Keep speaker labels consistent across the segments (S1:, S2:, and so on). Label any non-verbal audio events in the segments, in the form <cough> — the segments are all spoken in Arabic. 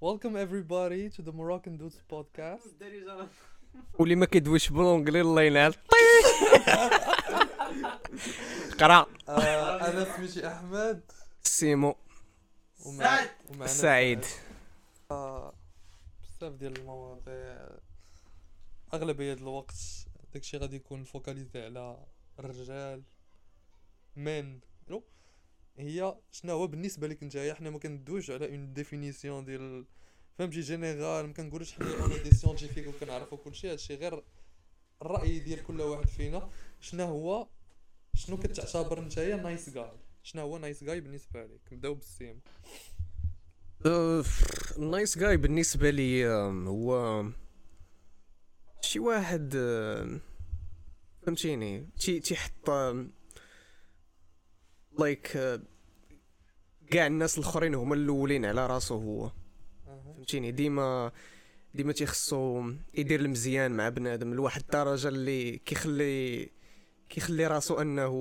S1: Welcome everybody to the Moroccan Dudes podcast.
S2: واللي ما كيدويش بالونجلي الله ينعل قرا
S1: آه أنا سميتي احمد
S2: سيمو
S1: ومع ومعنا
S2: سعيد
S1: آه بزاف ديال المواضيع اغلبيه ديال الوقت داكشي غادي يكون فوكاليزي على الرجال من هي شنو هو بالنسبة لك نتايا حنا ما كندويش على une définition ديال فهمتي générale ما كنقولوش حنا حنا des scientifiques وكنعرفوا كلشي هادشي غير الرأي ديال كل واحد فينا. شنو هو شنو كتعتبر نتايا nice guy شنو هو nice guy بالنسبة لك؟ نبداو بالسيمو.
S2: nice guy بالنسبة لي هو شي واحد فهمتيني تي تيحط ليك كاع الناس الاخرين هما الاولين على راسو هو. فهمتيني ديما ديما تيخصو يدير المزيان مع بنادم لواحد الدرجة اللي كيخلي كيخلي راسو أنه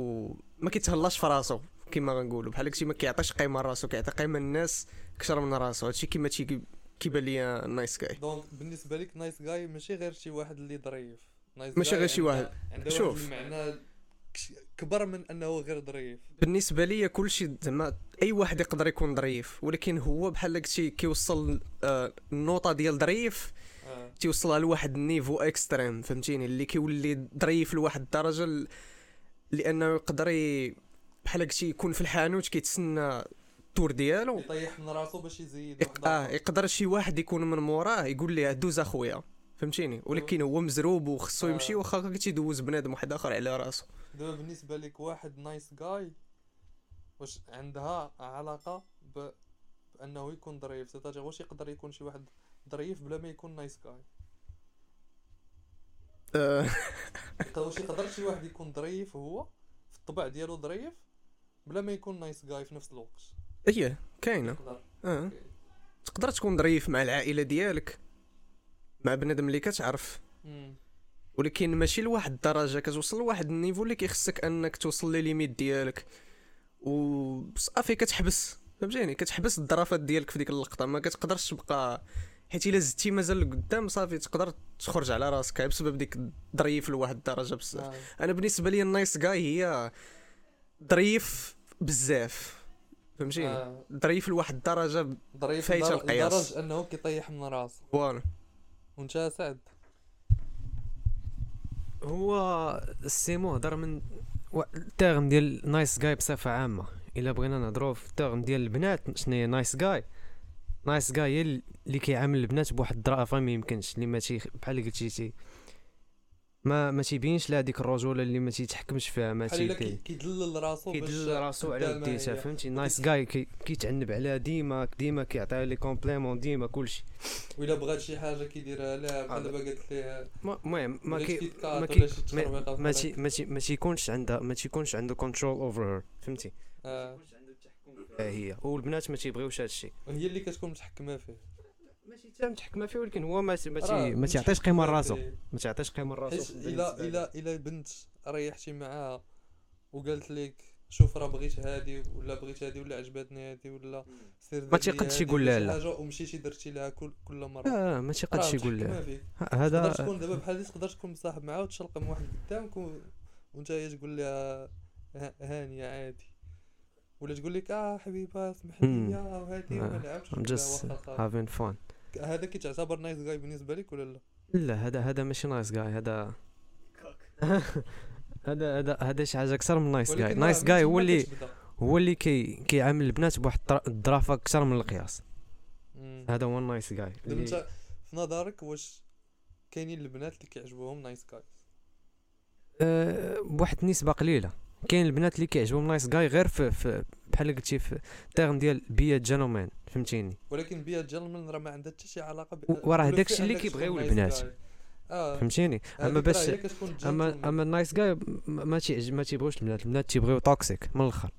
S2: ما كيتهلاش في راسو كما غنقولوا بحال هكشي ما كيعطيش قيمة لراسو كيعطي قيمة للناس أكثر من راسو هادشي كيما تي كيبان ليا nice guy
S1: donc بالنسبة لك nice guy ماشي غير شي واحد اللي ظريف nice
S2: ماشي غير شي واحد. شوف.
S1: كش- كبر من أنه غير ظريف
S2: بالنسبة ليا كلشي زعما أي واحد يقدر يكون ظريف ولكن هو بحال هكشي كيوصل آه، ال note ديال ظريف
S1: آه.
S2: تيوصلها لواحد ال niveau extrême فهمتيني اللي كيولي ظريف لواحد الدرجة لأنه يقدر. بحال هكشي يكون في الحانوت كيتسنى ال tour ديالو
S1: يطيح من راسو باش يزيد آه.
S2: يقدر شي واحد يكون من موراه يقول ليه دوز أخويا فهمتيني؟ ولكن هو مزروب وخصو
S1: آه.
S2: يمشي واخا تيدوز بنادم واحد آخر على راسو.
S1: دابا بالنسبة لك واحد nice guy واش عندها علاقة ب... بأنه يكون ظريف؟ c'est-à-dire واش يقدر يكون شي واحد ظريف بلا ما يكون nice guy؟
S2: آه،
S1: واش يقدر شي واحد يكون ظريف هو في الطبع ديالو ظريف بلا ما يكون nice guy في نفس الوقت.
S2: هي كاينة.
S1: آه.
S2: تقدر تكون ظريف مع العائلة ديالك. مع بنادم اللي كتعرف. ولكن ماشي لواحد الدرجة كتوصل لواحد ال niveau اللي كيخصك أنك توصل les limites ديالك. وصافي كتحبس. فهمتيني؟ كتحبس الظرافات ديالك في ديك اللقطة. ما كتقدرش تبقى حيت إلا زدتي مازال لقدام صافي تقدر تخرج على راسك. بسبب ديك ظريف لواحد الدرجة بزاف.
S1: آه.
S2: أنا بالنسبة لي ال nice guy هي ظريف بزاف. فهمتيني؟
S1: آه.
S2: ظريف لواحد الدرجة
S1: ظريف
S2: فايتة
S1: لدر-
S2: القياس.
S1: لدرجه أنه كيطيح من راسه.
S2: voilà.
S1: وانت سعد.
S3: هو السيمو هضر من ال terme ديال nice guy بصفة عامة. إلا بغينا نهضروا في ال terme ديال البنات شنو هي nice guy nice guy هي اللي كيعامل البنات بواحد الظرافه ما يمكنش اللي ما تي بحال قلتي تي ما ما تيبينش لا هذيك الرجوله اللي ما تيتحكمش فيها ما
S1: بحال
S3: تي
S1: كي- كيدلل راسو باش
S3: كيدل راسو على وديتها. فهمتي نايس جاي كي- كيتعنب عليها ديما ديما كيعطيها لي كومبليمون ديما كلشي
S1: وإلا بغات شي حاجة كيديرها لها بحال
S3: آه.
S1: دابا قالت ليه
S3: ما- المهم ما
S1: ولا
S3: كي ما كي-
S1: ولا
S3: ما تي ما تي ما تيكونش عندها ما تيكونش عنده كنترول اوفر فهمتي
S1: آه.
S3: ها هي والبنات ما تيبغيوش هذا الشيء
S1: هي اللي كتكون متحكمة فيه
S3: ماشي حتى متحكمه فيه ولكن هو ما ما ما تيعطيش
S1: قيمة
S3: لراسو. ما تعطيش قيمة لراسو
S1: الا الا إلا بنت ريحتي معاها وقالت لك شوف راه بغيت هادي ولا بغيت هادي ولا عجبتني هادي ولا سير لي
S3: تيقدش يقول
S1: ولا
S3: لا.
S1: حاجة ومشيتي درتي لها كل كل مرة
S3: آه ما تيقدش يقول
S1: متحكمة
S3: لا
S1: فيك.
S3: ه-
S1: تقدر
S3: هذا
S1: تكون دابا بحال تقدر تكون مصاحب معاها وتشلقم واحد قدامك. وانت هي تقول لها ه- هانيه عادي ولا تقول لك آه حبيبة اسمح لي. وهادي
S3: آه.
S1: وما نلعبش
S3: I'm just
S1: واخا صافي.
S3: having fun
S1: هذا كيتعتبر nice guy بالنسبة لك ولا لا؟
S3: لا هذا هذا ماشي nice guy هذا <laughs> هذا هذا هذا شي حاجة أكثر من
S1: nice
S3: guy
S1: nice
S3: guy
S1: من
S3: هو اللي. هو اللي كي كيعامل البنات بواحد الظرافة أكثر من القياس. هذا هو ال nice
S1: guy أنت في نظرك واش كاينين البنات اللي كيعجبوهم nice guy
S3: أه بواحد النسبة قليلة. كاين البنات اللي كيعجبهم nice guy غير في, في بحال قلتي في terme ديال being a gentleman فهمتيني؟
S1: ولكن being a gentleman راه ما عندها حتى شي علاقة ب...
S3: وراه داكشي اللي كيبغيو البنات.
S1: آه.
S3: فهمتيني؟
S1: أما
S3: باش اما. أما ال nice guy ما ما تيبغيوش البنات. البنات تيبغيو toxic من الأخر.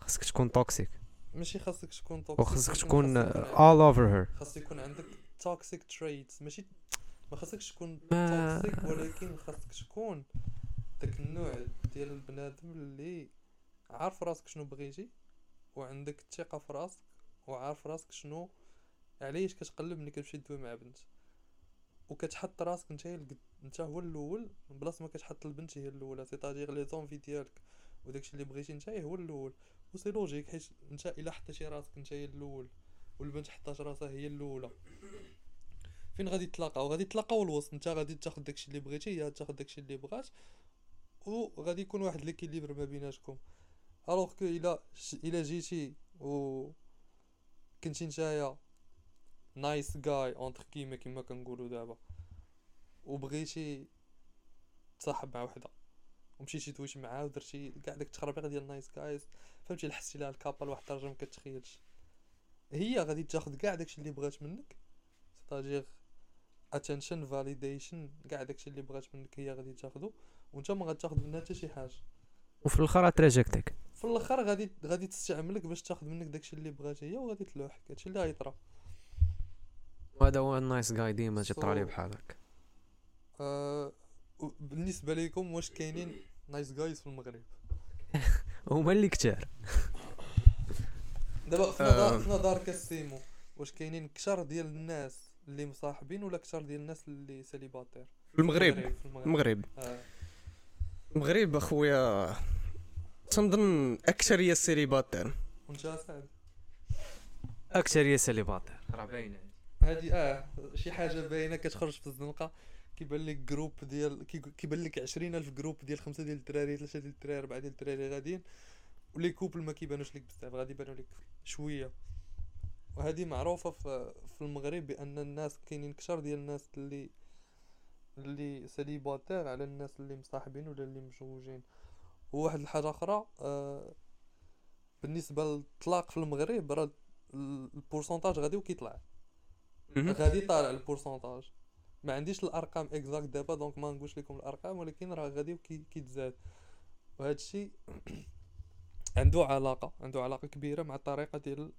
S3: خاصك تكون toxic
S1: ماشي خاصك تكون toxic
S3: وخاصك تكون all over her.
S1: خاص يكون عندك toxic traits ماشي ما خاصكش تكون toxic ولكن خاصك تكون داك النوع ديال البنادم اللي عارف راسك شنو بغيتي. وعندك الثقة في راسك وعارف راسك شنو علاش كتقلب ملي كتمشي دوي مع بنت. وكتحط راسك انت انت هو الأول بلاصة ما كتحط البنت هي الاولى c'est-à-dire les envies ديالك وداكشي اللي بغيتي انت هو الأول. و c'est logique حيت انت إلا حطيتي راسك انت هي الأول والبنت حطات راسها هي الأولى. فين غادي تلاقاو غادي تلاقاو الوسط انت غادي تاخذ داكشي اللي بغيتي هي تاخذ داكشي اللي بغات وغادي يكون واحد l'équilibre ما بيناتكم. alors que الا الا جيتي و كنتي نتايا nice guy entre كيما كيما كنقولوا دابا وبغيتي تصاحب مع وحده ومشيتي دويت معاها ودرتي كاع داك التخربيق ديال nice guys فهمتي لحستي لها ال capa لواحد الدرجه ما كتخيلش هي غادي تاخذ كاع داكشي اللي بغات منك ستاجير attention validation كاع داكشي اللي بغات منك هي غادي تاخذو وانت ما غادي تاخذ منها حتى شي حاجة
S3: وفي الآخر تراجعتك
S1: في الآخر غادي غادي تستعملك باش تاخذ منك داكشي اللي بغات هي وغادي تلوحك. هادشي اللي غيطرا
S3: وهذا هو ال nice guy ديما تيطرى لي بحال هكا
S1: آه بالنسبة لكم واش كاينين nice guys في المغرب؟ <laughs>
S3: هما اللي كتار. <laughs>
S1: دابا في. نظر في نظرك السيمو واش كاينين كثر ديال الناس اللي مصاحبين ولا كثر ديال الناس اللي célibataires
S2: في المغرب.
S1: في المغرب.
S2: المغرب.
S1: آه.
S2: المغرب اخويا. تنظن اكثريه ال célibataires
S1: وانت سعد
S3: أكثر célibataires راه باينه
S1: هادي آه شي حاجة باينة كتخرج في الزنقة كيبان لك groupe ديال كي- كيبان لك 20000 groupe ديال خمسة ديال الدراري ثلاثة ديال الدراري أربعة ديال الدراري غاديين. و les couples ما كيبانوش لك بزاف غادي يبانو لك شوية. وهذه معروفة في في المغرب بأن الناس كاينين كثر ديال الناس اللي اللي célibataires على الناس اللي مصاحبين ولا اللي مزوجين. وواحد الحاجة أخرى آه بالنسبة للطلاق في المغرب راه ال- ال pourcentage غادي وكيطلع. غادي طالع ال pourcentage. ما عنديش الأرقام exactes دابا donc ما نقولش لكم الأرقام ولكن راه غادي كيتزاد. وهذا الشيء <clears throat> عنده علاقة عنده علاقة كبيرة مع الطريقة ديال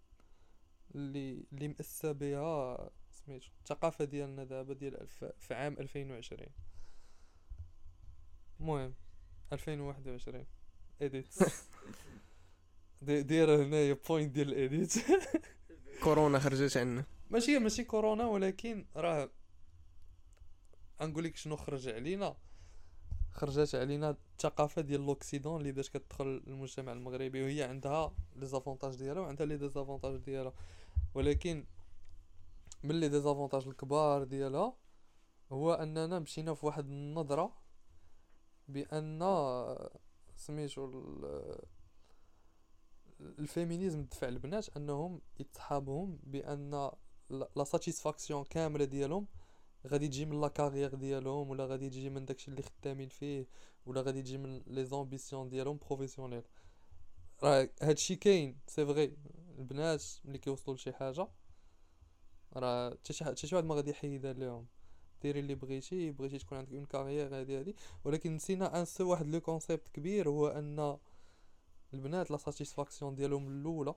S1: اللي اللي مأسسة بها سميتو الثقافة ديالنا دابا ديال في عام 2020 المهم. 2021 edit <laughs> دي- داير هنايا point ديال ال edit <laughs>
S2: كورونا خرجت عنا
S1: ماشي ماشي كورونا ولكن راه غنقول لك شنو خرج علينا. خرجت علينا الثقافة ديال l'occident اللي بدات كتدخل المجتمع المغربي وهي عندها les avantages ديالها وعندها les désavantages ديالها. ولكن من les désavantages الكبار ديالها هو أننا مشينا في واحد النظرة بأن سميتو ال- ال féminisme دفع البنات أنهم يتصحابهم بأن la satisfaction كاملة ديالهم غادي تجي من la carrière ديالهم ولا غادي تجي من داكشي اللي خدامين فيه ولا غادي تجي من les ambitions ديالهم professionnelles راه هادشي كاين c'est vrai البنات ملي كيوصلوا لشي حاجة راه حتى شي واحد ما غادي يحيدها لهم. ديري اللي بغيتي بغيتي تكون عندك une carrière هادي هادي. ولكن نسينا ان سو واحد le concept كبير هو ان البنات la satisfaction ديالهم الأولى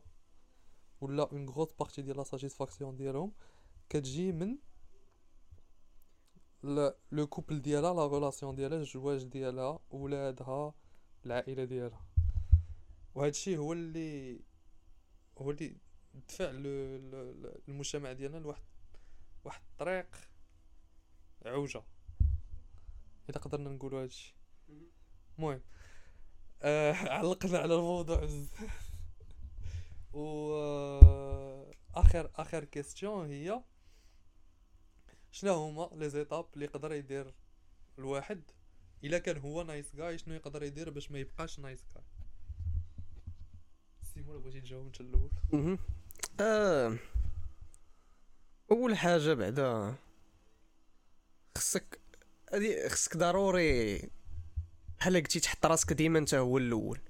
S1: ولا une grosse partie ديال la satisfaction ديالهم كتجي من le couple ديالها la relation ديالها الزواج ديالها ولادها العائلة ديالها. وهذا الشيء هو اللي هو اللي دفع المجتمع ديالنا لواحد واحد الطريق عوجة. إذا قدرنا نقولوا هادشي المهم آه <laughs> علقنا على الموضوع. بزاف و آه، آخر آخر question هي شنو هما les étapes اللي يقدر يدير الواحد؟ إلا كان هو nice guy شنو يقدر يدير باش ما يبقاش nice guy سيمو بغيتي تجاوب انت
S2: الأول. آه. أول حاجة بعدا خصك هادي خصك ضروري بحال قلتي تحط راسك ديما انت هو
S1: الأول.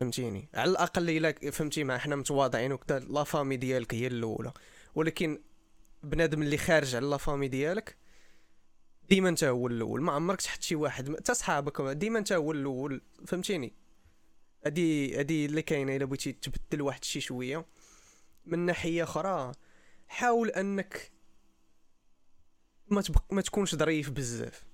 S2: فهمتيني؟ على الأقل إلا فهمتي مع حنا متواضعين وكذا لا فامي ديالك هي الأولى. ولكن بنادم اللي خارج على لا فامي ديالك ديما انت هو الأول. ما عمرك تحط شي واحد حتى صحابك ديما انت هو الأول. فهمتيني؟ هادي هادي اللي كاينة إلا بغيتي تبدل واحد شي شوية. من ناحية أخرى حاول أنك ما تبق... ما تكونش ظريف بزاف.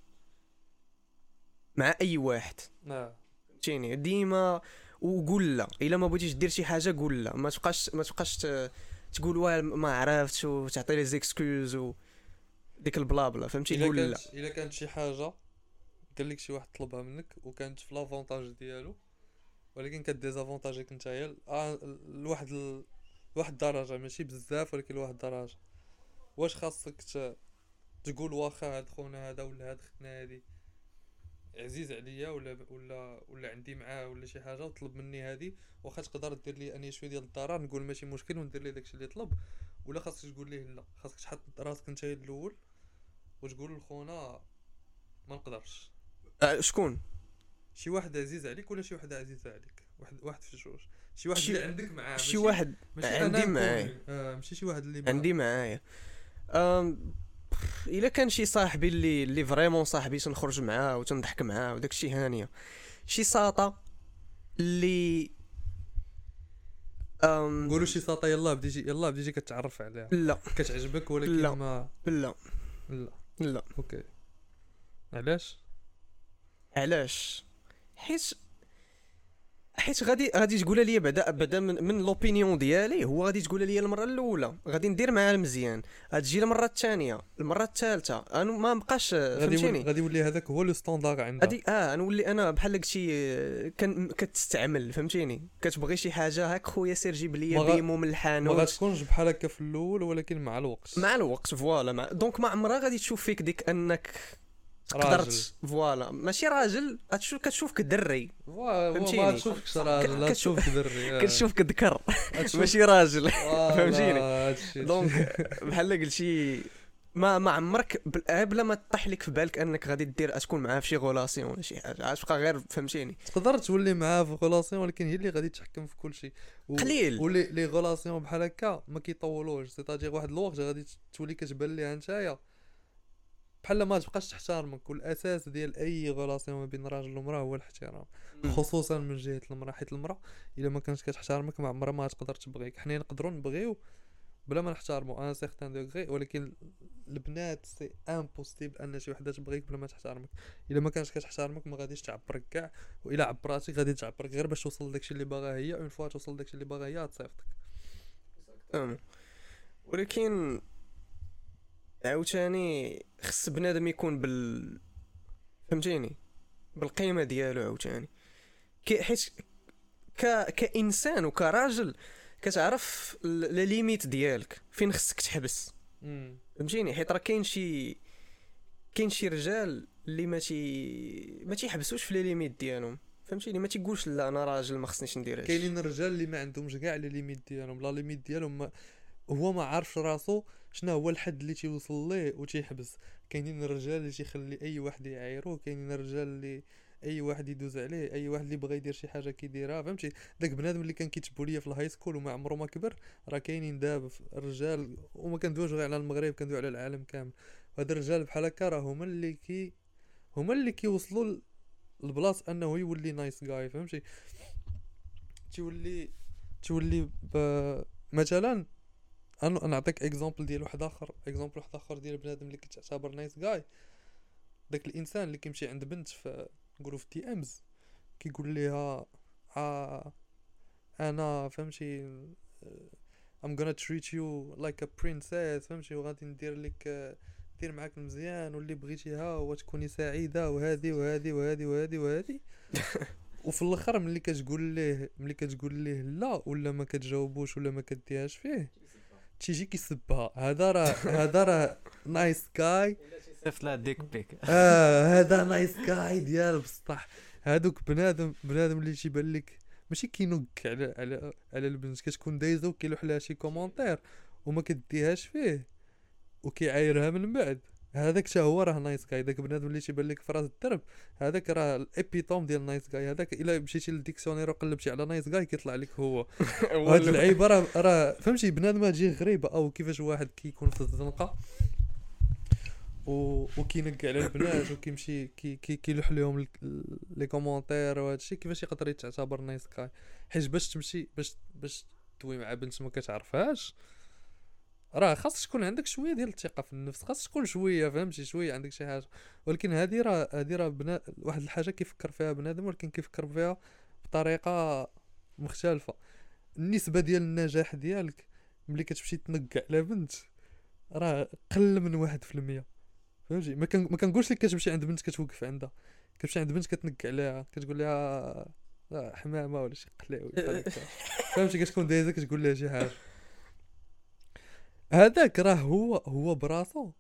S2: مع أي واحد.
S1: آه
S2: فهمتيني؟ ديما وقول لا. إلا ما بغيتيش دير شي حاجة قول لا. ما تبقاش ما تبقاش ت- تقول واه ما عرفتش وتعطي les excuses و ديك ال blabla
S1: فهمتي؟
S2: تقول لا.
S1: إلا كانت شي حاجة قال لك شي واحد طلبها منك وكانت في l'avantage ديالو ولكن ك désavantage ليك نتايا. آه لواحد ال... لواحد الدرجة ماشي بزاف ولكن لواحد الدرجة. واش خاصك ت... تقول واخا هاد خونا هذا ولا هاد ختنا هادي. عزيز عليا ولا ولا ولا عندي معاه ولا شي حاجة وطلب مني هادي. واخا تقدر دير لي أني شوية ديال الضرر نقول ماشي مشكل وندير ليه داكشي اللي طلب. ولا خاصك تقول ليه لا خاصك تحط راسك نتايا الأول وتقول لخونا ما نقدرش.
S2: آه، شكون؟
S1: شي واحد عزيز عليك ولا شي وحده عزيزه عليك؟ واحد واحد في جوج. شي واحد
S2: شي-
S1: اللي عندك معاه
S2: شي واحد
S1: ماشي
S2: عندي معايا.
S1: آه ماشي شي واحد اللي
S2: عندي معايا. إلا كان شي صاحبي اللي اللي vraiment صاحبي تنخرج معاه وتنضحك معاه وداك الشيء هانيه شي ساطا اللي أم
S1: نقولوا شي ساطا يلا بديتي يلا بديتي كتعرف عليها.
S2: لا.
S1: كتعجبك ولكن
S2: لا.
S1: ما
S2: لا.
S1: لا.
S2: لا.
S1: Okay. علاش؟
S2: علاش؟ حيت حيت غادي غادي تقولها لي بعدا بعدا من, من l'opinion ديالي هو غادي تقولها لي المرة الأولى. غادي ندير معاه مزيان. غتجي المرة الثانية المرة الثالثة. أنا ما بقاش
S1: يولي
S2: فهمتيني؟
S1: غادي يولي هذاك هو le standard عندها.
S2: غادي آه نولي أنا بحال داكشي آه، كان كتستعمل فهمتيني؟ كتبغي شي حاجة هاك خويا سير جيب لي
S1: ما
S2: بيمو من
S1: ما
S2: الحانوت
S1: غاتكونش بحال هكا في الأول ولكن مع الوقت.
S2: مع الوقت voilà. مع donc ما عمرها غادي تشوف فيك ديك أنك قدرت voilà. ماشي راجل غتشوف كتشوفك دري. فهمتيني.
S1: ما تشوفكش راجل لا
S2: كتشوف-
S1: تشوفك دري <laughs> آه.
S2: كتشوفك ذكر. ماشي راجل. <laughs> فهمتيني. donc بحال قلتي ما ما عمرك آه، بلا ما طيح لك في بالك أنك غادي دير تكون معاه في شي relation ولا شي حاجة. عاد تبقى غير فهمتيني؟
S1: تقدر تولي معاه في relation ولكن هي اللي غادي تحكم في كل شيء و...
S2: قليل.
S1: ولي les relations بحال هكا ما كيطولوش. ستاجير واحد الوقت غادي تولي كتبان ليها نتايا. بحال ما تبقاش تحترمك والأساس ديال أي relation ما بين راجل ومرأة هو الاحترام. خصوصا من جهة المرأة حيت المرأة إلا ما كانتش كتحترمك ما عمرها ما تقدر تبغيك. حنا نقدروا نبغيو بلا ما نحترموا un certain degré ولكن البنات c'est impossible أن شي وحدة تبغيك بلا ما تحترمك. إلا ما كانش كتحترمك ما غاديش تعبرك كاع وإلا عبراتي غادي تعبرك غير باش توصل لداكشي اللي باغا هي une fois توصل لداكشي اللي باغا هي تصيفطك.
S2: ولكن عاوتاني خص بنادم يكون بال فهمتيني؟ بالقيمة ديالو عاوتاني. كي حيت ك... كإنسان وكراجل كتعرف la limite ديالك فين خصك تحبس. فهمتيني؟ حيت راه كاين شي كاين شي رجال اللي ما تي ما تيحبسوش في les limites ديالهم. فهمتيني؟ ما تيقولش لا أنا راجل ما خصنيش ندير هادشي.
S1: كاينين الرجال اللي ما عندهمش كاع les limites ديالهم. la limite ديالهم هو ما عارفش راسو شنو هو الحد اللي تيوصل ليه وتيحبس كاينين الرجال اللي تيخلي أي واحد يعايرو كاينين الرجال اللي أي واحد يدوز عليه أي واحد اللي بغى يدير شي حاجة كيديرها فهمتي؟ داك بنادم اللي كان كيتbully في ال high school وما عمره ما كبر راه كاينين دابا الرجال وما كندويش غير على المغرب كندوي على العالم كامل. هاد الرجال بحال هكا راه هما اللي كي هما اللي كيوصلوا ل- la place أنه يولي nice guy فهمتي؟ تولي تولي ب... مثلا أنا نعطيك exemple ديال واحد اخر exemple واحد آخر ديال بنادم اللي كتعتبر nice guy داك الإنسان اللي كيمشي عند بنت في في DMs كيقول ليها آه أنا فهمتي I'm gonna treat you like a princess فهمتي وغادي ندير لك ندير معاك مزيان واللي بغيتيها وتكوني سعيدة وهذه وهذه وهذه وهذه وهذه. <laughs> وفي الأخر ملي كتقول ليه ملي كتقول ليه لا ولا ما كتجاوبوش ولا ما كديهاش فيه تيجي كيسبها هذا راه هذا راه nice guy
S3: صيفط لها dick pic
S1: آه هذا nice guy ديال بصح هادوك بنادم بنادم اللي تيبان لك ماشي كينوك على على على البنت كتكون دايزه وكيلوح لها شي commentaire وما كديهاش فيه وكيعايرها من بعد هذاك حتى هو راه nice guy داك بنادم اللي تيبان لك في راس الدرب هذاك راه ال epitome ديال nice guy هذاك إلا مشيتي لل dictionnaire وقلبتي على nice guy كيطلع لك هو. <laughs> وهاد اللعيبة راه راه فهمتي بنادم تجي غريبه أو كيفاش واحد كيكون في الزنقة. و... وكينق على البنات وكيمشي كي كي كيلوح لهم les commentaires وهذا الشيء كيفاش يقدر يتعتبر nice guy؟ حيت باش تمشي باش باش توي مع بنت ما كتعرفهاش راه خاص تكون عندك شوية ديال الثقة في النفس خاص تكون شوية فهمتي؟ شوية عندك شي حاجة. ولكن هذه راه هذه راه بنا... واحد الحاجة كيفكر فيها بنادم ولكن كيفكر فيها بطريقة مختلفة. النسبة ديال النجاح ديالك ملي كتمشي تنقع على بنت راه قل من واحد في المية. فهمتي؟ ما كان ما كنقولش لك كتمشي عند بنت كتوقف عندها. كتمشي عند بنت كتنقع عليها كتقول لها آه، حمامة ولا شي قلاوي. <laughs> فهمتي؟ كتكون دايزة كتقول لها شي حاجة. هذاك راه هو هو براسو.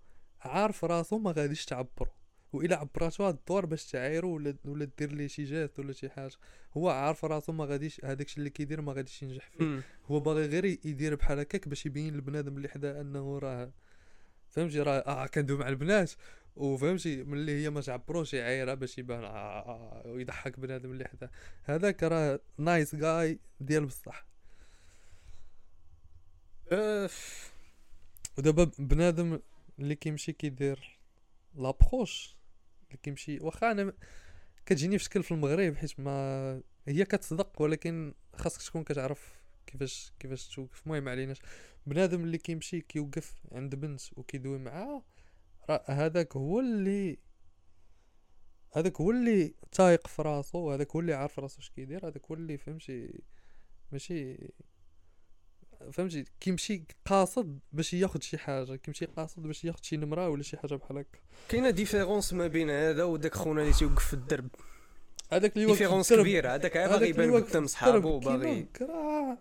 S1: عارف راسو ما غاديش تعبرو. وإلا عبراتو هاد الدور باش تعايرو ولا ولا دير ليه شي جهد ولا شي حاجة. هو عارف راسو ما غاديش هذاك الشيء اللي كيدير ما غاديش ينجح فيه. هو باغي غير يدير بحال هكاك باش يبين لبنادم اللي حداه أنه راه فهمتي؟ راه آه كندوي مع البنات. وفهمتي؟ ملي هي ما تعبروش يعايرها باش يبان آه آه ويضحك بنادم اللي حداه. هذاك راه nice guy ديال بصح.
S2: آه،
S1: ودابا بنادم اللي كيمشي كيدير l'approche اللي كيمشي واخا أنا كتجيني في شكل في المغرب حيت ما هي كتصدق ولكن خاصك تكون كتعرف كيفاش كيفاش توقف. المهم عليناش. بنادم اللي كيمشي كيوقف عند بنت وكيدوي معاها راه هذاك هو اللي هذاك هو اللي تايق في راسو هذاك هو اللي عارف راسو اش كيدير هذاك هو اللي فهمتي ماشي فهمتي؟ كيمشي قاصد باش ياخد شي حاجة كيمشي قاصد باش ياخد شي نمرة ولا شي حاجة بحال هكا.
S2: كاينة différence ما بين هذا وداك خونا اللي تيوقف في الدرب.
S1: هذاك اللي différence
S2: كبيرة. هذاك
S1: هذاك
S2: باغي يبان قدام صحابو باغي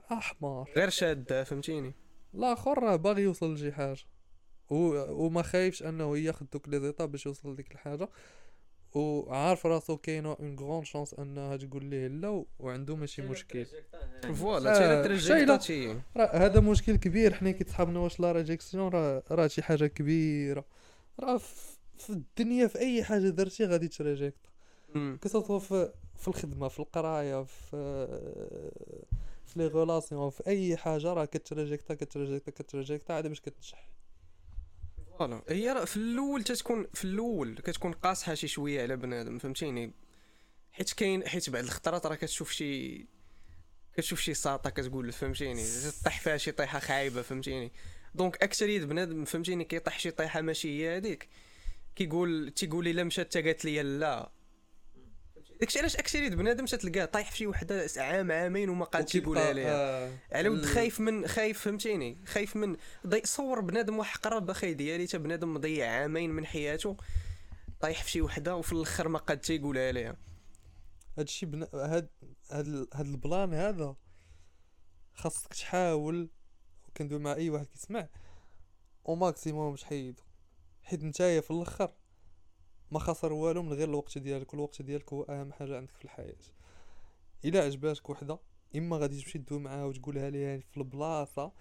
S1: حمار
S2: غير شاد فهمتيني؟
S1: الآخر راه باغي يوصل لشي حاجة. و... وما خايفش أنه ياخد دوك les étapes باش يوصل لديك الحاجة. وعارف راسو كاينة une grande chance أنها تقول ليه لا وعنده ماشي مشكل.
S2: Voilà
S1: آه،
S2: تي
S1: شايلة.
S2: تrejectاتي
S1: راه هذا مشكل كبير حنا كيتصحابنا واش la rejection راه راه شي حاجة كبيرة. راه في الدنيا في أي حاجة درتي غادي تreject. que ce soit في في الخدمة في القراية في في les relations في أي حاجة راه كتريجيكتا كتريجيكتا كتريجيكتا عاد باش كتنجح.
S2: voilà هي في الأول تتكون في الأول كتكون قاصحة شي شوية على بنادم فهمتيني؟ حيت كاين حيت بعد الخطرات راه كتشوف شي كتشوف شي ساطة كتقول فهمتيني؟ طيح فيها شي طيحة خايبة فهمتيني؟ donc أكثرية بنادم فهمتيني؟ كيطيح شي طيحة ماشي هي هذيك كيقول تيقول إلا مشات تا قالت لي لا. داكشي علاش اكثريه بنادم تلقاه طايح في شي وحده عام عامين وما قادش يقولها ليها.
S1: آه.
S2: على ود خايف من خايف فهمتيني؟ خايف من ضي صور بنادم واحد قرب أخي ديالي تا بنادم مضيع عامين من حياته طايح في شي وحده وفي الآخر ما قاد تيقولها ليها.
S1: هادشي بنا... هاد هاد هاد ال plan هذا خاصك تحاول وكندوي مع أي واحد كيسمع أو ماكسيموم باش حيدو حيت نتايا في الآخر ما خسر والو من غير الوقت ديالك والوقت ديالك هو أهم حاجة عندك في الحياة. إلا عجباتك وحدة إما غادي تمشي تدوي معاها وتقولها ليها في البلاصة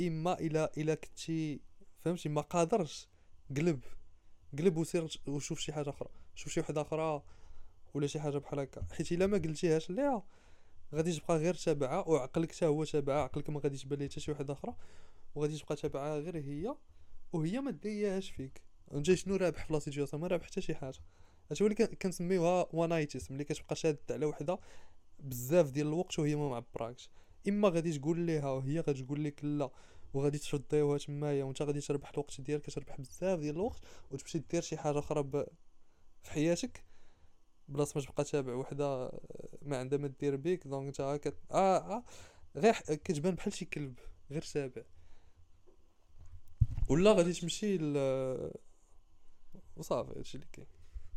S1: إما إلا إلا كنتي فهمتي؟ ما قادرش. قلب قلب وسير وشوف شي حاجة أخرى. شوف شي وحدة أخرى ولا شي حاجة بحال هكا. حيت إلا ما قلتيهاش ليها غادي تبقى غير تابعة وعقلك حتى هو تابعة عقلك ما غاديش تبان ليه حتى شي وحدة أخرى. وغادي تبقى تابعة غير هي وهي ما داياش فيك. انت شنو رابح في la situation ما رابح حتى شي حاجة هادشي هو اللي كن- كنسميوها oneitis ملي كتبقى شاد على وحدة بزاف ديال الوقت وهي ما معبراكش إما غادي تقول ليها وهي غادي تقول لك لا وغادي تشديوها تمايا وانت غادي تربح الوقت ديالك تربح بزاف ديال الوقت وتمشي دير شي حاجة أخرى. في حياتك بلاص ما تبقى تابع وحدة ما عندها ما دير بيك دونك انت. آه آه غير كتبان بحال شي كلب غير تابع ولا غادي تمشي وصافي هادشي اللي كاين.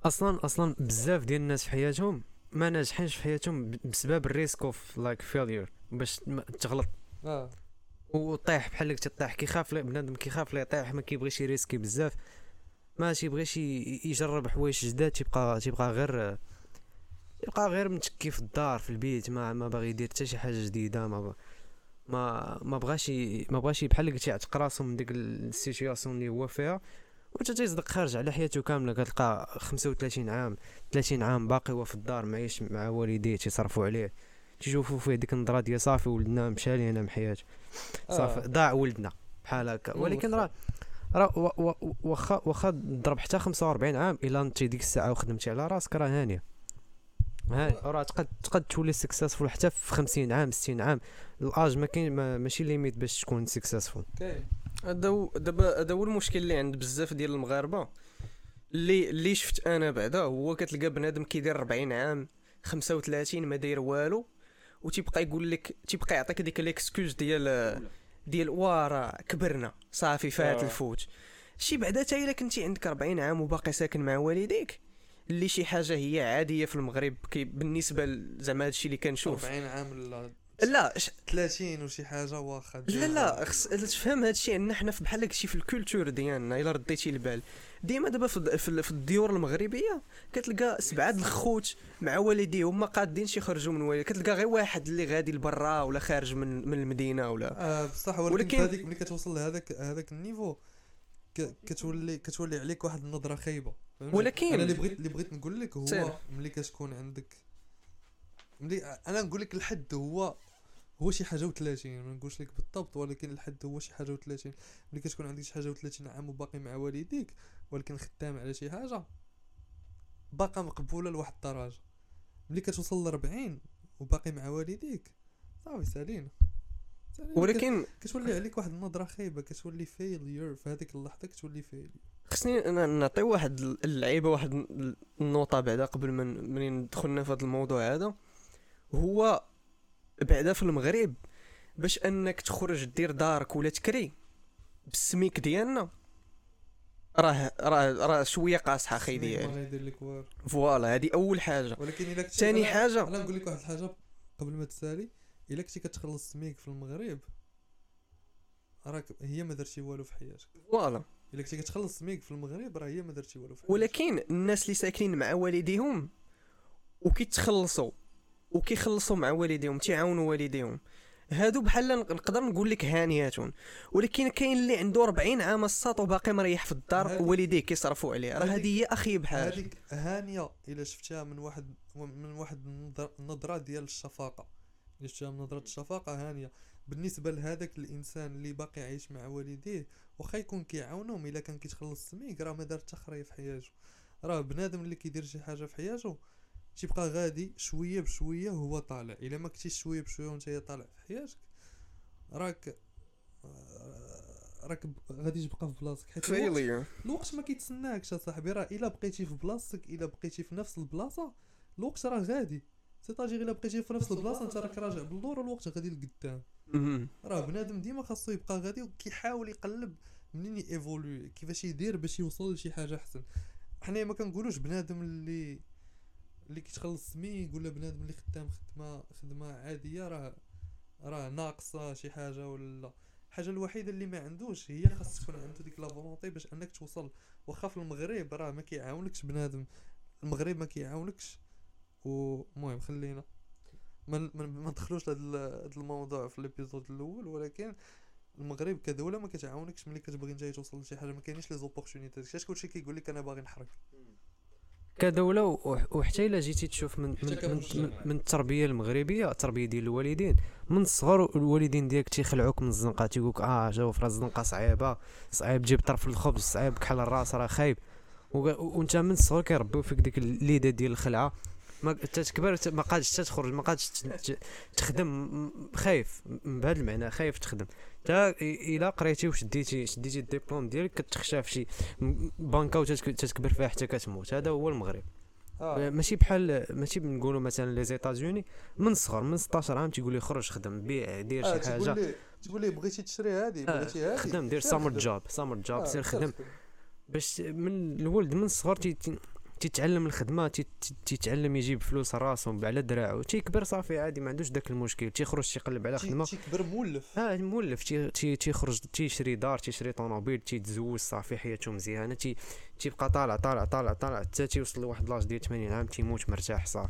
S3: أصلا أصلا بزاف ديال الناس في حياتهم ما ناجحينش في حياتهم بسبب ال risk of like failure باش تغلط.
S1: آه.
S3: وطيح بحال اللي تطيح كيخاف بنادم كيخاف لا يطيح ما كيبغيش يريسكي بزاف. ما تيبغيش يجرب حوايج جداد تيبقى تيبقى غير تيبقى غير متكي في الدار في البيت ما ما باغي يدير حتى شي حاجة جديدة ما ب- ما ما بغاش ما بغاش بحال اللي قلتي يعتق راسو من ديك ال situation اللي هو فيها. وتا تيصدق خارج على حياته كاملة كتلقى 35 عام 30 عام باقي هو في الدار معيش مع والديه تيصرفوا عليه. تيشوفوا فيه ديك النظرة ديال صافي ولدنا مشى لينا من حياته صافي
S1: آه.
S3: ضاع ولدنا بحال هكا. ولكن راه راه واخا واخا ضرب حتى 45 عام إلا أنت ديك الساعة وخدمتي على راسك راه هانية. هاني راه تقد تقد تولي successful حتى في 50 عام 60 عام. L'âge ما كاين ما- ماشي limite باش تكون
S1: successful
S2: هذا دابا هذا هو المشكل اللي عند بزاف ديال المغاربة. اللي اللي شفت أنا بعدا هو كتلقى بنادم كيدير 40 عام 35 ما داير والو وتيبقى يقول لك تيبقى يعطيك ديك l'excuse ديال ديال وا راه كبرنا صافي فات
S4: آه.
S2: الفوت. شي بعدا حتى إلا كنتي عندك 40 عام وباقي ساكن مع والديك اللي شي حاجة هي عادية في المغرب كي بالنسبة زعما هادشي اللي كنشوف.
S1: 40 عام لا
S2: ش...
S1: 30 وشي حاجة واخا
S2: لا لا خص تفهم هادشي عندنا حنا بحال داكشي في ال culture ديالنا إلا رديتي البال. ديما دابا في, في, في الديور المغربية كتلقى سبعة د الخوت مع والديهم ما قادينش يخرجوا من والدي كتلقى غير واحد اللي غادي لبرا ولا خارج من من المدينة ولا.
S1: آه بصح ولكن,
S2: ولكن-
S1: هذيك ملي كتوصل لهذاك هذاك النيفو كتولي كتولي عليك واحد النظرة خايبة؟
S2: ولكن-
S1: أنا اللي بغيت اللي بغيت نقول لك هو. ملي كتكون عندك ملي أنا نقول لك الحد هو هو شي حاجة و30 ما نقولش لك بالضبط ولكن الحد هو شي حاجة و30 ملي كتكون عندك شي حاجة و30 عام وباقي مع والديك ولكن خدام على شي حاجة باقا مقبولة لواحد الدرجة. ملي كتوصل ل 40 وباقي مع والديك صافي سالينا.
S2: ولكن
S1: كتولي عليك واحد النظرة خايبة كتولي failure في هذيك اللحظة كتولي failure
S2: خصني أنا نعطي واحد اللعيبة واحد ال- النوطه بعدا قبل من منين دخلنا في هذا الموضوع هذا. هو بعدا في المغرب باش انك تخرج دير دارك ولا تكري بالسميك ديالنا. راه راه راه شوية قاصحة
S1: أخي
S2: ديالي. voilà هذه أول حاجة.
S1: ولكن إلا
S2: ثاني حاجة
S1: أنا نقول لك واحد الحاجة قبل ما تسالي. إلا كنتي كتخلص سميك في المغرب راك هي ما درتي والو في حياتك.
S2: voilà.
S1: إلا كنتي كتخلص سميك في المغرب راه هي ما درتي والو في حياتك.
S2: ولكن الناس اللي ساكنين مع والديهم وكيتخلصوا. وكيخلصوا مع والديهم تيعاونوا والديهم. هادو بحال نقدر نقول لك هانياتهم ولكن كاين اللي عنده 40 عام الساط وباقي مريح في الدار ووالديه كيصرفوا عليه راه هذه هي اخيب حاجة
S1: هذيك هانية إلا شفتها من واحد من واحد النظر- النظره ديال الشفقه إلا شفتها من نظرة الشفقه هانية. بالنسبة لهذاك الإنسان اللي باقي عايش مع والديه واخا يكون كيعاونهم إلا كان كيتخلص سميك راه ما دار حتى خريه في حياته. راه بنادم اللي كيدير شي حاجة في حياته تيبقى غادي شوية بشوية هو طالع. إلا ما كنتيش شوية بشوية وأنت طالع في حياتك راك راك غادي تبقى في بلاصتك. حيت الوقت ما كيتسناكش اصاحبي راه إلا بقيتي في بلاصتك إلا بقيتي في نفس البلاصة الوقت راه غادي. c'est-à-dire إلا بقيتي في نفس البلاصة أنت راك راجع باللور الوقت غادي لقدام. راه بنادم ديما خاصو يبقى غادي وكيحاول يقلب منين ايفولوي كيفاش يدير باش يوصل لشي حاجة أحسن. حنا ما كنقولوش بنادم اللي اللي كيتخلص سميك ولا بنادم اللي خدام خدمة خدمة عادية راه راه ناقصة شي حاجة ولا. الحاجة الوحيدة اللي ما عندوش هي خاص تكون عنده ديك لا باش أنك توصل. واخا في المغرب راه ما كيعاونكش بنادم. المغرب ما كيعاونكش. ومهم خلينا. ما ما ندخلوش هاد الموضوع في ال épisode الأول ولكن المغرب كدولة ما كتعاونكش ملي كتبغي نتايا توصل لشي حاجة. ما كاينينش les opportunités. كاش كلشي كيقول لك أنا باغي نحرك.
S3: كدولة وح- وحتى إلا جيتي تشوف من من, من. من, التربية المغربية التربيه ديال الوالدين. من الصغر الوالدين ديالك تيخلعوك من الزنقة تيقولك آه جاوب راه الزنقة صعيبة صعيب تجيب طرف الخبز صعيب كحل الراس راه خايب. وأنت من الصغر كيربيو فيك ديك الليده ديال الخلعة. ما تتكبر ت- ما قادش تخرج ما قادش تخدم خايف بهذا المعنى خايف تخدم. تا إلا قريتي وشديتي شديتي الدبلوم ديالك كتخشى في شي بانكا وتتكبر فيها حتى كتموت. هذا هو المغرب.
S1: آه.
S3: ماشي بحال ماشي بنقولوا مثلا les États-Unis من الصغر من 16 عام تيقول لي خرج خدم بيع دير
S1: آه
S3: شي
S1: تقول
S3: حاجة.
S1: لي تقول لي بغيتي تشري هادي
S3: آه،
S1: بغيتي هادي
S3: خدم دير
S1: summer.
S3: job summer job
S1: آه،
S3: سير
S1: سير
S3: خدم. باش من الولد من الصغر تي- تيتعلم الخدمة تي- تي- تيتعلم يجيب فلوس راسو على دراعو تيكبر صافي عادي ما عندوش داك المشكل تيخرج تيقلب على خدمة.
S1: تيكبر مولف.
S3: آه مولف تي تي تيخرج تيشري دار تيشري طوموبيل تيتزوج صافي حياته مزيانة تي تيبقى طالع طالع طالع طالع حتى تيوصل لواحد لاج ديال 80 عام تيموت مرتاح صافي.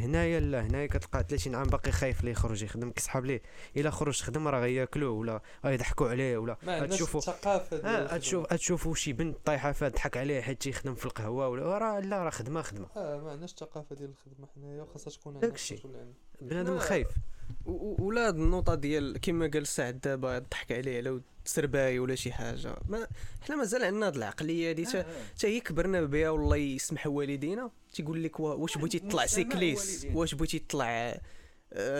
S3: هنايا لا هنايا كتلقى 30 عام باقي خايف ليه يخرج يخدم كيسحاب ليه إلا خرج خدم راه غياكلوه ولا غيضحكوا عليه ولا غتشوفوا آه
S1: الخدمة.
S3: غتشوف غتشوفوا شي بنت طايحة فيها ضحك عليه حيت تيخدم في القهوة ولا راه لا راه خدمة خدمة
S1: آه ما عندناش الثقافة ديال الخدمة حنايا وخاصها تكون عندنا
S3: داكشي. بنادم. خايف
S2: ولا هاد النقطة ديال كما قال سعد دابا ضحك عليه على تسرباي ولا شي حاجة. ما حنا مازال عندنا هاد العقلية هادي تا تا هي كبرنا بها والله يسمح والدينا. تيقول لك وا- واش بغيتي تطلع سيكليس. واش بغيتي تطلع آه،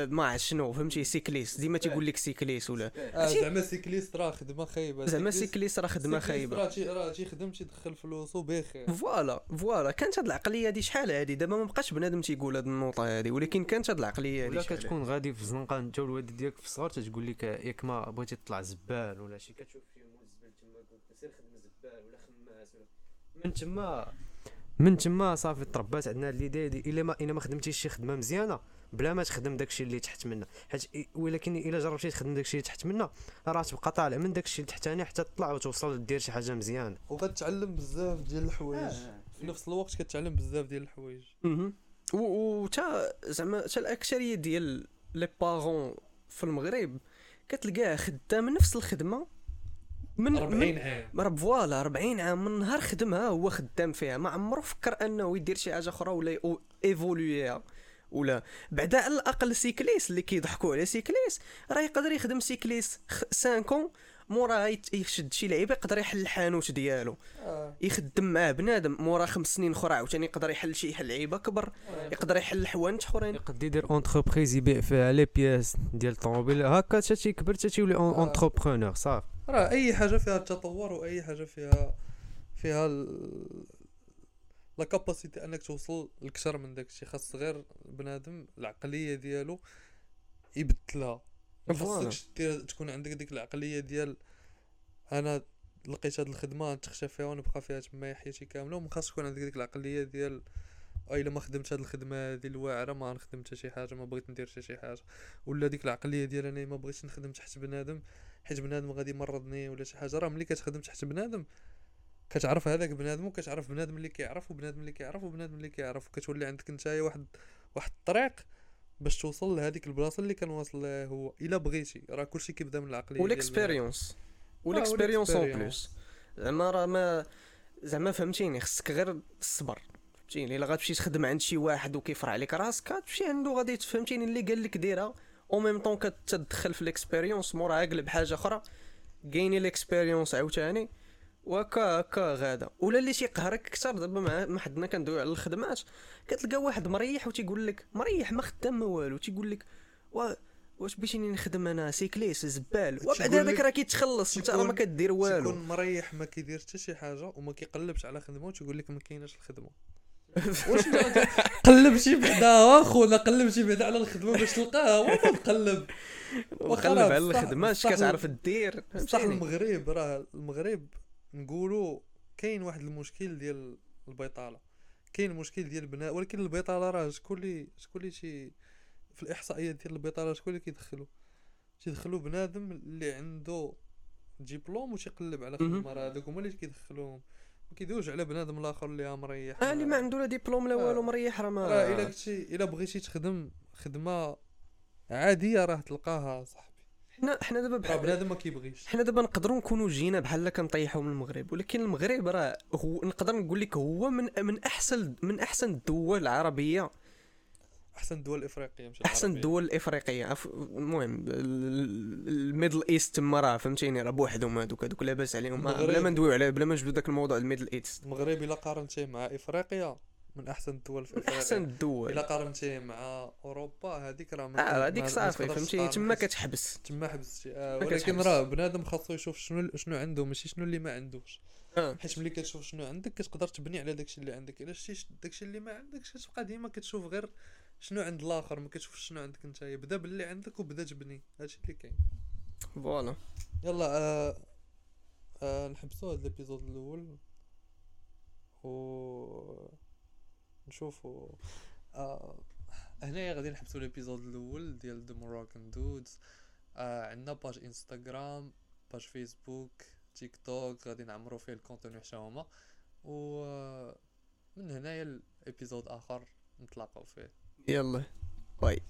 S2: ما عرفت شنو فهمتي؟ سيكليس. ديما تيقول لك سيكليس ولا؟
S1: آه
S2: عرفتي؟
S1: زعما سيكليست راه خدمة خايبة.
S2: زعما
S1: سيكليست-
S2: سيكليس راه خدمة
S1: سيكليست
S2: خايبة.
S1: راه تي- راه تيخدم تيدخل فلوسو بخير
S2: voilà voilà. كانت هاد العقلية هادي شحال هادي؟ دابا ما بقاش بنادم تيقول هاد النوطه هادي ولكن كانت هاد العقلية هادي
S3: ولا كتكون غادي في الزنقه انت والوالد ديالك في الصغر تتقول لك ياك ما بغيتي تطلع زبال ولا شي. كتشوف شي مول زبال تما قلت سير خدم زبال ولا خماس ولا من تما من تما صافي تربات عندنا هاد ليدي دي. إلا ما إلا ما خدمتيش شي خدمة مزيانة بلا ما تخدم داكشي اللي تحت منها حيت ولكن إلا جربتي تخدم داكشي اللي تحت منها راه تبقى طالع من داكشي التحتاني حتى تطلع وتوصل دير شي حاجة مزيانة.
S1: وغتعلم بزاف ديال الحوايج. في نفس الوقت كتعلم بزاف ديال الحوايج.
S2: و تا زعما تا الأكثرية ديال لي بارون في المغرب كتلقاه خدام نفس الخدمة من
S1: 40 عام.
S2: من راه voilà 40 عام من نهار خدمها هو خدام فيها. ما عمرو فكر أنه يدير شي حاجة أخرى ولا ايفولويها ولا. بعدا على الأقل سيكليس اللي كيضحكوا على سيكليس راه يقدر يخدم سيكليس 5 كون مورا يشد شي لعيبه يقدر يحل الحانوت ديالو.
S1: آه.
S2: يخدم مع بنادم. مورا خمس سنين أخرى عاوتاني يقدر يحل شي لعيبه كبر يقدر يحل حوانت أخرين.
S3: يقد يدير entreprise يبيع فيها les pièces ديال الطوموبيل. هكا حتى تيكبر حتى تيولي entrepreneur صافي.
S1: راه أي حاجة فيها التطور وأي حاجة فيها فيها ال... لا كاباسيتي أنك توصل لكثر من داكشي خاص غير بنادم العقلية ديالو يبدلها. ما. خاصكش تكون عندك ديك العقلية ديال أنا لقيت هاد الخدمة نتخشى فيها ونبقى فيها تما حياتي كاملة وما خاص تكون عندك ديك العقلية ديال الا ما خدمت هاد الخدمة هادي الواعرة ما نخدم حتى شي حاجة ما بغيت ندير حتى شي حاجة. ولا ديك العقلية ديال أنا ما بغيتش نخدم تحت بنادم حيت بنادم غادي يمرضني ولا شي حاجة راه ملي كتخدم تحت بنادم كتعرف هذاك بنادم وكتعرف بنادم اللي كيعرف وبنادم اللي كيعرف وبنادم اللي كيعرف وكتولي عندك نتايا واحد واحد الطريق باش توصل لهذيك البلاصة اللي كان واصل لها هو إلا بغيتي. راه كلشي كيبدا من العقلية وال
S2: expérience.
S1: وال
S2: expérience اون
S1: وال
S2: expérience. plus زعما راه ما زعما فهمتيني خصك غير الصبر. فهمتيني؟ إلا غتمشي تخدم عند شي واحد وكيفرع عليك راسك تمشي عنده غادي تفهمتيني اللي قال لك ديرها. au même temps كتدخل في ال expérience مورا اقلب حاجة أخرى كايني ال expérience عاوتاني وهكا هكا غادا ولا اللي تيقهرك أكثر دابا ما حدنا كندويو على الخدمات كتلقى واحد مريح وتيقول لك مريح ما خدام ما والو تيقول لك وا واش بغيتيني نخدم أنا سيكليس زبال وبعد هذاك راه كيتخلص انت راه ما كدير والو
S1: تيكون مريح ما كيدير حتى شي حاجة وما كيقلبش على خدمه وتيقول لك ما كايناش الخدمه <laughs> واش قلب شي بعدا اخونا قلب شي بعدا على الخدمة باش تلقاها هو ما تقلب.
S2: وقلب على الخدمة اش كتعرف دير
S1: بصح المغرب راه المغرب نقولوا كاين واحد المشكل ديال البيطاله كاين مشكل ديال البناء ولكن البيطاله راه شكون اللي شكون اللي شي في الإحصائيات ديال البيطاله شكون اللي كيدخلوا تيدخلوا بنادم اللي عنده ديبلوم وتيقلب على. خدمة راه هذوك هما اللي كيدخلوهم. ما كيدوش على بنادم الآخر اللي مريح.
S2: آه اللي ما عنده لا ديبلوم لا
S1: آه.
S2: والو مريح راه
S1: راه إلا
S2: ما
S1: كنتي إلا بغيتي تخدم خدمة عادية راه تلقاها صاحبي.
S2: حنا حنا دابا
S1: راه
S2: بحال
S1: بنادم ما كيبغيش.
S2: حنا دابا نقدروا نكونوا جينا بحال كنطيحوا من المغرب ولكن المغرب راه هو نقدر نقول لك هو من من أحسن من أحسن الدول العربية.
S1: أحسن الدول الافريقيه ماشي
S2: أحسن
S1: العربية.
S2: الافريقيه عف- المهم ال- ال Middle East تما راه فهمتيني؟ راه بوحدهم هذوك هذوك لاباس عليهم. بلا. ما ندويو على بلا ما نجبدوا داك الموضوع ال Middle East
S1: المغرب إلا قارنتيه مع إفريقيا من أحسن الدول في إفريقيا.
S2: أحسن الدول
S1: إلا قارنتيه مع أوروبا هذيك راه آه
S2: هذيك صافي
S1: تقدرش
S2: فهمتي
S1: تقارن
S2: تما كتحبس.
S1: تما حبستي آه ولكن. راه بنادم خاصو يشوف شنو شنو عنده ماشي شنو اللي ما عندوش.
S2: آه.
S1: حيت ملي كتشوف شنو عندك كتقدر تبني على داكشي اللي عندك. الا شتي داكشي اللي ما عندكش كتبقى ديما كتشوف غير شنو عند الآخر؟ ما كتشوفش شنو عندك نتايا بدا باللي عندك وبدا تبني هادشي اللي كاين.
S2: فوالا.
S1: يلا آه آه نحبسوا هاد ال épisode الأول. و نشوفوا آه هنايا غادي نحبسوا ال épisode الأول ديال The Moroccan Dudes آه عندنا page Instagram page Facebook TikTok غادي نعمروا فيه ال contenu حتى هما. و آه، من هنايا ال épisode آخر نتلاقاو فيه.
S2: يلا. bye.